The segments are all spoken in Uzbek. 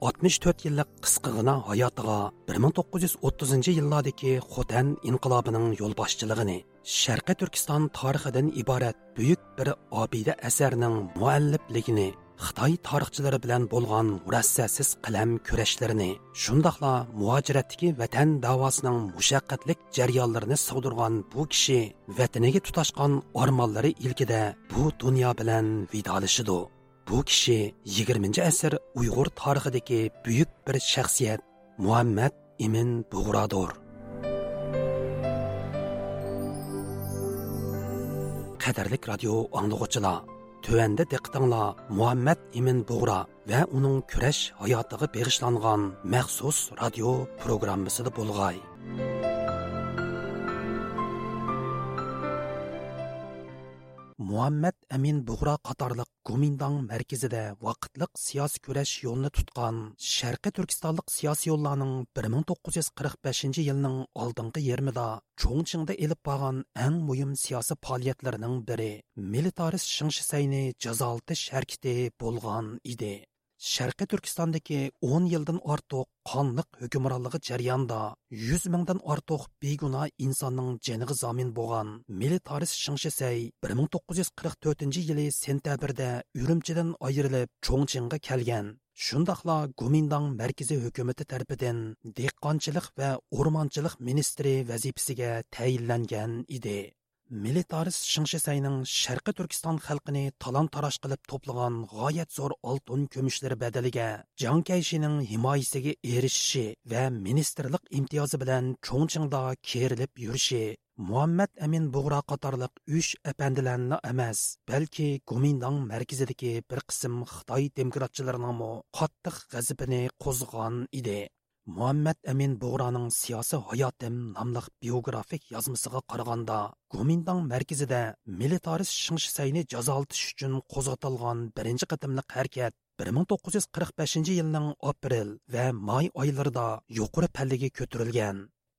64 yillik qisqigina hayotiga 1930 yillardagi Xotan inqilobining yo'lboshchiligini Sharqiy Turkiston tarixidan iborat buyuk bir obida asarning muallifligini Xitoy tarixchilari bilan bo'lgan murassasiz qalam kurashlarini, shundoqla muhojiratdagi vatan davosining mushaqqatlik jarayonlarini sig'dirgan bu kishi vataniga tutashgan ormonlari ilkida bu dunyo bilan vidolashidi. Bu kishi 20 asr Uyg'ur tarixidagi buyuk bir shaxsiyat Muhammad Imin Bug'rodir. Qadarlik radio anglag'uchilar Төвәндә диqqәтеңләр Muhammad Imin Бугра ва уның көрәш хаятыга бегышланган махсус радио программасында булгай. Muhammad amin bug'ro qatorliq gumindang markazida vaqtliq siyosiy kurash yo'lini tutgan sharqiy turkistonlik siyosiy yo'llarning bir ming to'qqiz yuz qirq beshinchi yilning oldingi yarmida cho'ngchingda ilib borgan eng muhim siyosiy faoliyatlarining biri militarist shingshisayni jazolatish harakati bo'lgan edi. Sharqiy turkistondagi 10 yildan ortiq qonliq hukmronligi jarayonida 100 mingdan ortiq begunoh insonning janiga zomin bo'lgan militarist shingshisay 1944 yili sentabrda urumchidan ayrilib cho'ngchinga kelgan. Shundoqla gumindang markaziy hukumati tarafidan dehqonchilik va o'rmonchilik ministri vazifasiga tayinlangan edi. Militarist shingshisayning sharqi turkiston xalqini talon taroj qilib to'plagan g'oyat zo'r oltin kumushlari badaliga jankayshining himoyasiga erishishi va ministrlik imtiyozi bilan cho'ngchingda kerilib yurishi muhammad amin bug'ro qatorliq uch apandilarni emas balki gumindong markazidagi bir qism xitoy demokratchilarining qattiq g'azabini qo'zg'agan edi. Muhammad amin bo'g'roning siyosiy hayotim nomli biografik yozmasiga qaraganda gomindang markazida militarist shingshisayni jazolatish uchun qo'zg'atilgan birinchi qatimliq harakat 1945 yilning aprel va may oylarida yuqori pallaga ko'tarilgan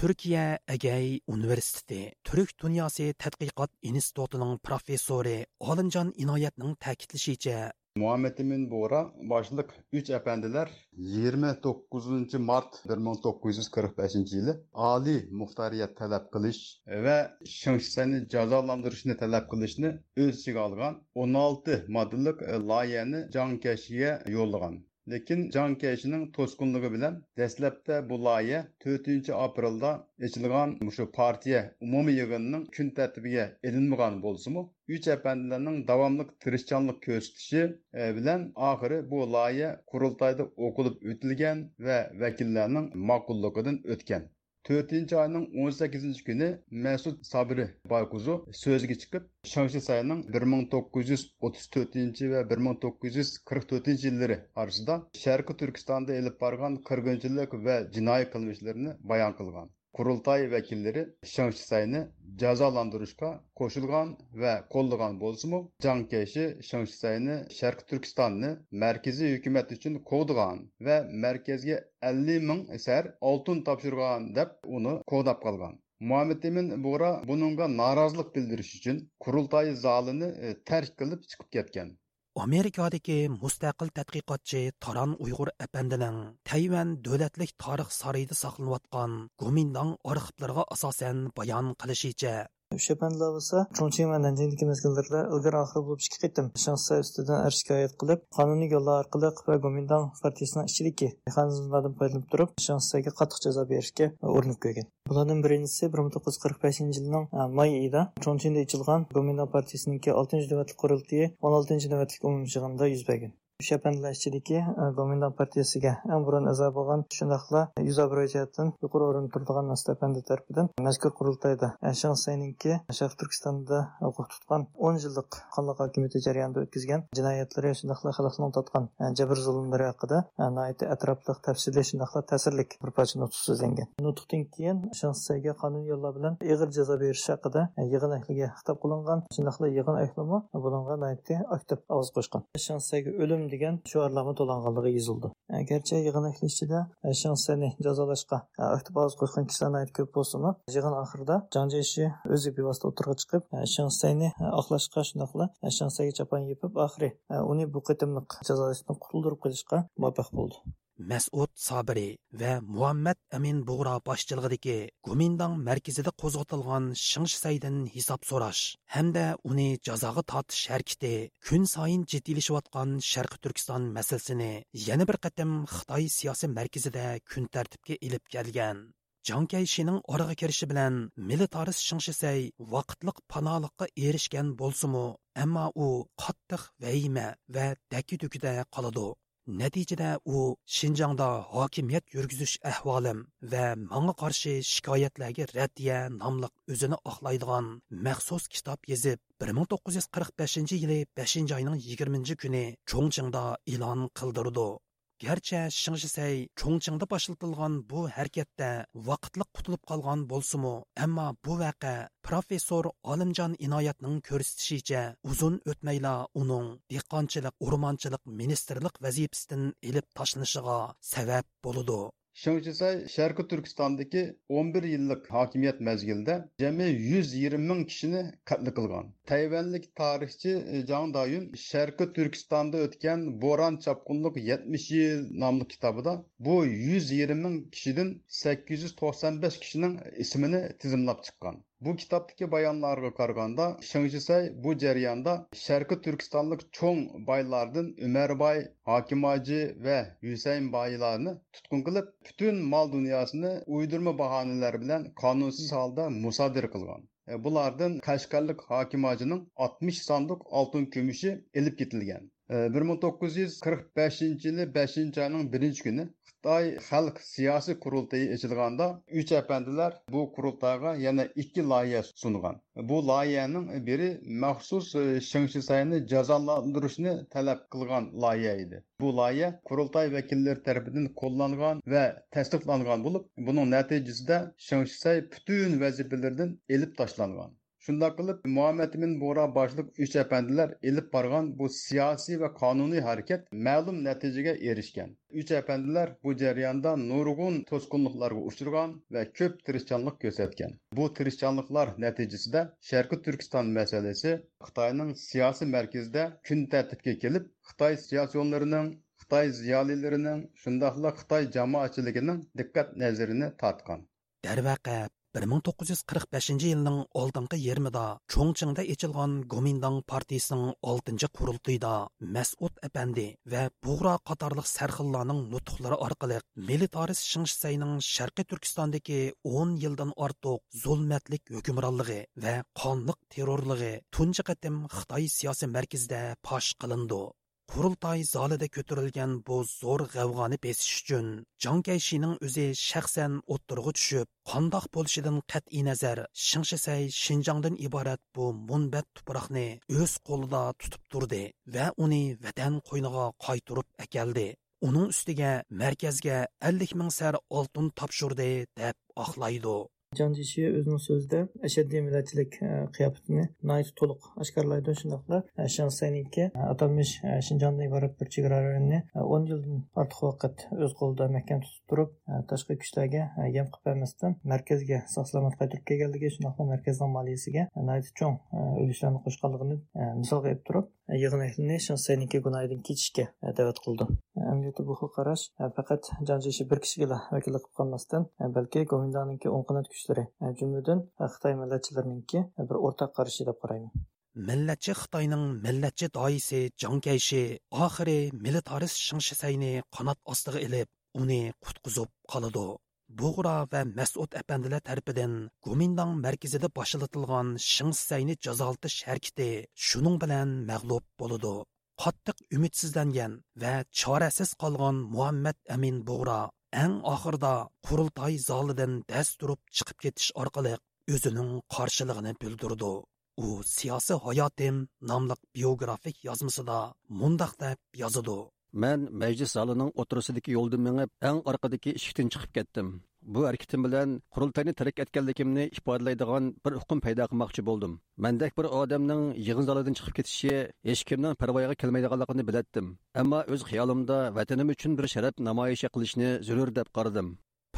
turkiya agay universiteti turk dunyosi tadqiqot institutining professori olimjon inoyatning ta'kidlashicha Muhammed Emin Bora başlıq 3 əpəndilər 29 mart 1945-ci ili ali muxtariyyət tələb qilish və şəxsəni cəzalandırışını tələb qilishni öz içigə alğan 16 maddəlik layihəni cankəşiyə yollagan. Lekin jon keshining to'sqinligi bilan dastlabda bu loyiha to'rtinchi aprelda ochilgan shu partiya umumiy yig'inining kun tartibiga ilinmagan bo'lsimu uch apandilarning davomli tirishchanlik ko'rsatishi e, bilan oxiri bu loyiha qurultoyda o'qilib o'tilgan va vakillarning ma'qulligidan o'tgan. To'rtinchi oyning o'n sakkizinchi kuni masud sabri bayquzu so'zga chiqib shanshi sayning bir ming to'qqiz yuz o'ttiz to'rtinchi va bir ming to'qqiz yuz qirq to'rtinchi yillari orasida sharqi turkistonda ilib borgan qirg'inchilik va jinoiy qilmishlarni bayon qilgan. Qurultoy vakillari shanshisayni jazolantirishga qo'shilgan va qo'llagan bo'lsimi jangkeshi shanshisayni sharqi turkistonni markaziy hukumat uchun qo'g'digan va markazga ellik ming asar oltin topshirgan deb uni qo'dab qolgan muhammad emin bug'ra bununga norozilik bildirish uchun qurultoy zalini e, tark qilib chiqib ketgan amerikadagi mustaqil tadqiqotchi taron uyg'ur apandining tayvan davlatlik tarix sarayida saqlanayotgan gumindong arxivlariga asosan bayon qilishicha o'sha bandlar bo'lsa chunching va nanjingdagi mezgillarda ilgari oxir bo'lib ikki qitim shaxslar ustidan er shikoyat qilib qonuniy yo'llar orqali va gomindang partiyasining ichidagi mexanizmlardan foydalanib turib shaxslarga qattiq jazo berishga urinib ko'rgan bulardan birinchisi bir ming to'qqiz yuz qirq beshinchi yilning may oyida chonchinda ichilgan gomindang partiyasiniki oltinchi o'n oltinchi shapanlar ichidagi e, gomindan partiyasiga eng burun a'zo bo'lgan shundoqla yuz obro'y yuqori o'rin turadigan astapandi tarafidan mazkur qurultayda shansayninki sharq turkistonda o'qib tutgan o'n yillik qonliq hokimiyati jarayonida o'tkazgan jinoyatlari shundoqla xalqning tatgan e, jabr zulmlari haqida e, atrofli tafsiliy shundoqla ta'sirlik bir parcha nutq so'zlangan. Nutqdan keyin shansayga qonun yo'llar bilan ig'ir jazo berish haqida yig'in ahliga xitob qilingan shundoqla yig'in ahlimi bunga aktiv ovoz qo'shgan. Shansayga o'lim degan shuarlarni to'langanligi yozildi garchi yig'in ahli ichida shansani jazolashga aktiv ovoz qo'ygan kishilar ko'p bo'lsimi yig'in oxirida janjeshi o'zi bevosita o'tirg'a chiqib shansayni oqlashga shundoqla shansayga chapan yepib oxiri uni bu qitimliq jazolashdan qutuldirib qo'yishga muvaffaq bo'ldi Мәсуд Сабири ва Мухаммад Амин Бугра башчылыгындагы Гоминдан мәркәзендә козгатылган Шыңшсайдан хисап сораш һәмдә уни җәзага татыш хәрәкәте көн сайын җитдилешеп аткан Шәрқи Түркстан мәсьәлесен яңа бер кытым Хытай сиясәт мәркәзендә көн тәртипкә илеп келгән. Жан Кайшиның орыгы кириши белән милитарис Шыңшисай вакытлык паналыкка эришкән булсымы, әмма у каттык qattiq ва дәки төкидә калады. Natijada u Shinjongda hokimiyat yurgizish ahvolim va menga qarshi shikoyatlarga raddiya nomliq o'zini oqlaydigan maxsus kitob yozib 1945 yili 5 oyning 20 kuni Chongqingda e'lon qildirdi. Garchi shingshisay cho'ngchingda başlatılgan bu harakatda vaqtliq qutulib qolgan bo'lsimu ammo bu vaqa professor Olimjon Inoyatning ko'rsatishicha uzun o'tmayla uning dehqonchilik, o'rmonchilik ministrlik vazifasidan ilib tashlanishiga sabab bo'ladi. Шыңжысай Шәрқи Түркістандагы 11 yillik hokimiyat mezgilida jami 120 ming kishini qatl qilgan. Tayvanlik tarixchi e, Jang Dayun Sharqi Turkistonda o'tgan bo'ron chapqunlik 70 yil nomli kitobida bu 120 ming kishidan 895 kishining ismini tizimlab chiqqan. Bu kitobdagi bayonlarga qaraganda Shingshisay bu jarayonda Sharqi Turkistonlik cho'ng boylardan Umarboy, Hokimaji va Husayn boylarni tutqun qilib, butun mol dunyosini uydurma bahonalar bilan qonunsiz holda musodir qilgan. E, bulardan Qashqarlik Hokimajining 60 sonliq oltin kumushi elib ketilgan. E, 1945 yili 5 oyning 1 kuni Xitoy xalq siyosiy qurultayi ochilganda uch apandilar bu qurultayga yana ikki loyiha sungan bu loyihaning biri maxsus shingshisayni jazolantirishni talab qilgan loyiha edi bu loyiha qurultay vakillari tarafidan qo'llangan va tasdiqlangan bo'lib buning natijasida shingshisay butun vazifalardan elib tashlangan Шундaq qilib Muhammed ibn Bora boshliq uch apandilar elib borgan bu siyosiy va qonuniy harakat ma'lum natijaga erishgan. Uch apandilar bu jarayonda nurg'un to'sqinliklarga uchragan va ko'p tirishchanlik ko'rsatgan. Bu tirishchanliklar natijasida Sharqiy Turkiston masalasi Xitoyning siyosiy markazida kun tartibga kelib, Xitoy siyosiyonlarining Xitoy ziyolilarining, shundoqla Xitoy jamoatchiligining diqqat nazarini tortgan. Darvaqa 1945 yilning oldingi yarmida cho'ngchingda echilgan gomindang partiyasining 6 qurultiyida masud apandi va bug'ro qatorliq sarxillarning nutqlari orqali militaris shingshisayning sharqiy turkistondagi 10 yildan ortiq zulmatlik hukmronligi va qonliq terrorligi tunji qatim xitoy siyosiy markazida fosh qilindi qurultoy zalida ko'tarilgan bu zo'r g'avg'oni besish uchun jonkayshiyning o'zi shaxsan o'ttirg'i tushib qandoq bo'lishidan qat'iy nazar shingshisay shinjongdan iborat bu munbat tuproqni o'z qo'lida tutib turdi va uni vatan qo'yniga qaytirib akeldi uning ustiga markazga 50 ming sar oltin topshirdi deb oqlaydi. Canjishi o'zini so'zida ashaddiy millatchilik e, qiyofatini nihoyat to'liq oshkorlaydi shundoqla shansayniki e, e, atalmish shinjondan iborat bir chegara rayonni o'n yildan ortiq vaqt o'z qo'lida mahkam tutib turib tashqi kuchlarga yam qilib bermasdan markazga sog' salomat qaytirib kelganligi shundoqla markazning moliyasiga nihoyat cho'ng ulushlarni qo'shganligini misol qilib turib yig'in ahlini shansayniki gunohidan kechishga da'vat qildi amaliyotda bu xil qarash e, faqat janjishi bir kishiga vakillik qilib qolmasdan e, balki gomindaniki o'ng qanot kuchlari e, jumladan xitoy millatchilarininki bir o'rtaq qarashi deb qarayman. Millatchi xitoyning millatchi doisi jonkayshi oxiri militarist shingshisayni qanot ostiga ilib uni qutqizib qoladi. Bug'ra va masud apandilar tarafidan gumindang markazida boshlatilgan shingsisayni jazoltish harakati shuning bilan mag'lub bo'ladi. Qattiq umidsizlangan va chorasiz qolgan muhammad amin bug'ro eng oxirida qurultoy zolidan dast turib chiqib ketish orqali o'zining qarshiligini bildirdi. U siyosiy hayotim nomli biografik yozmasida mundoq deb yozadi. Man majlis zalining o'tirisidagi yo'lda mengib eng orqadagi eshikdan chiqib ketdim. Bu harakatim bilan qurultayni tark etganligimni ifodalaydigan bir hukm paydo qilmoqchi bo'ldim. Mandek bir odamning yig'in zalidan chiqib ketishi hech kimning parvoyiga kelmaydiganligini bilatdim. Ammo o'z xiyolimda vatanim uchun bir sharaf namoyish qilishni zarur deb qaradim.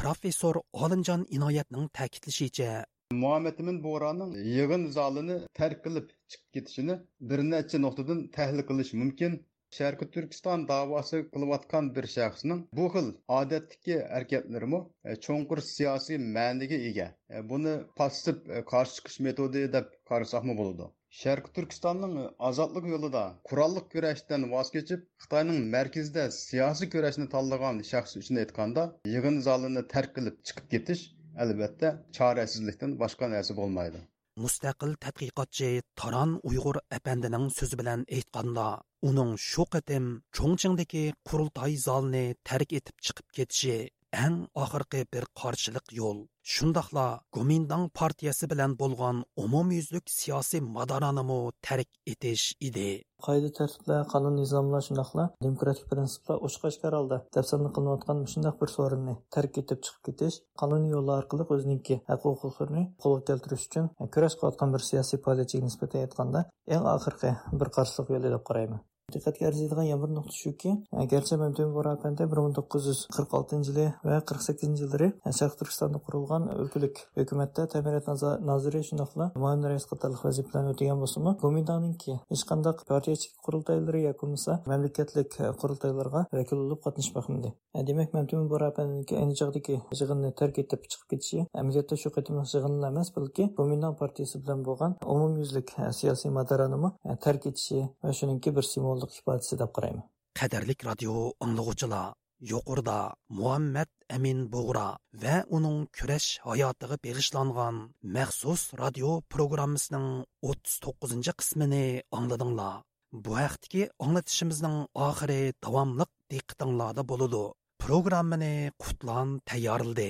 Professor olimjon inoyatning ta'kidlashicha muhammadimin bo'roning yig'in zalini tark qilib chiqib ketishini bir necha nuqtadan tahlil qilish mumkin sharqi turkiston davosi qilayotgan bir shaxsning bu xil odatdagi harakatlarimi e, cho'nqur siyosiy ma'niga ega. E, buni passiv e, qarshi chiqish metodi deb qarasakmi bo'ladi? Sharqi turkistonning ozodlik yo'lida qurolliq kurashdan voz kechib xitoyning markazida siyosiy kurashni tanlagan shaxs uchun aytganda yig'in zalini tark qilib chiqib ketish albatta chorasizlikdan boshqa narsa bo'lmaydi. Mustaqil tadqiqotchi taron uyg'ur apandining so'zi bilan aytganda uning shu qatim cho'ngchingdagi qurultoy zalni tark etib chiqib ketishi eng oxirgi bir qarshilik yo'l. Shundoqla gomindang partiyasi bilan bo'lgan umumyuzlik siyosiy madoranimi tark etish edi. Qoida tartiblar qonun nizomlar shundoqla? Demokratik prinsiplar oshqashkar holda tafsirni qilinayotgan shundoq bir so'rinni tark etib chiqib ketish qonuniy yo'llar orqali o'ziniki haq huquqlarini qo'lga keltirish uchun kurash qilayotgan bir siyosiy faoliyatchiga nisbatan aytganda eng oxirgi bir qarshilik yo'li deb qarayman. Diqqatga arziydigan yana bir nuqta shuki garchi mamtun borapanda bir ming to'qqiz yuz qirq oltinchi yili va qirq sakkizinchi yillari sharq turkistonda qurilgan o'lkalik hukumatda ta'minot noziri shundoqla muavin rais qatorliq vazifalarni o'tagan bo'lsinmi gomindaninki hech qanday partiyachilik qurultaylari yoki bo'lmasa mamlakatlik qurultaylarga vakil bo'lib qatnashmoqmidi demak mamtun borapaniki ayni chog'dagi yig'inni tark etib chiqib ketishi amaliyotda shu qatimliq yig'in emas balki gomindan partiyasi bilan bo'lgan umumyuzlik siyosiy madaranimi tark etishi va shuningki bir simvol qo'lliq ifodasi deb qarayman. Qadrlik radio anglag'uvchilar yuqorida muhammad amin bug'ra va uning kurash hayotiga beg'ishlangan maxsus radio programmasining o'ttiz to'qqizinchi qismini angladinglar bu haqdagi anglatishimizning oxiri davomliq diqqatinglarda bo'ladi programmani qutlan tayyorladi.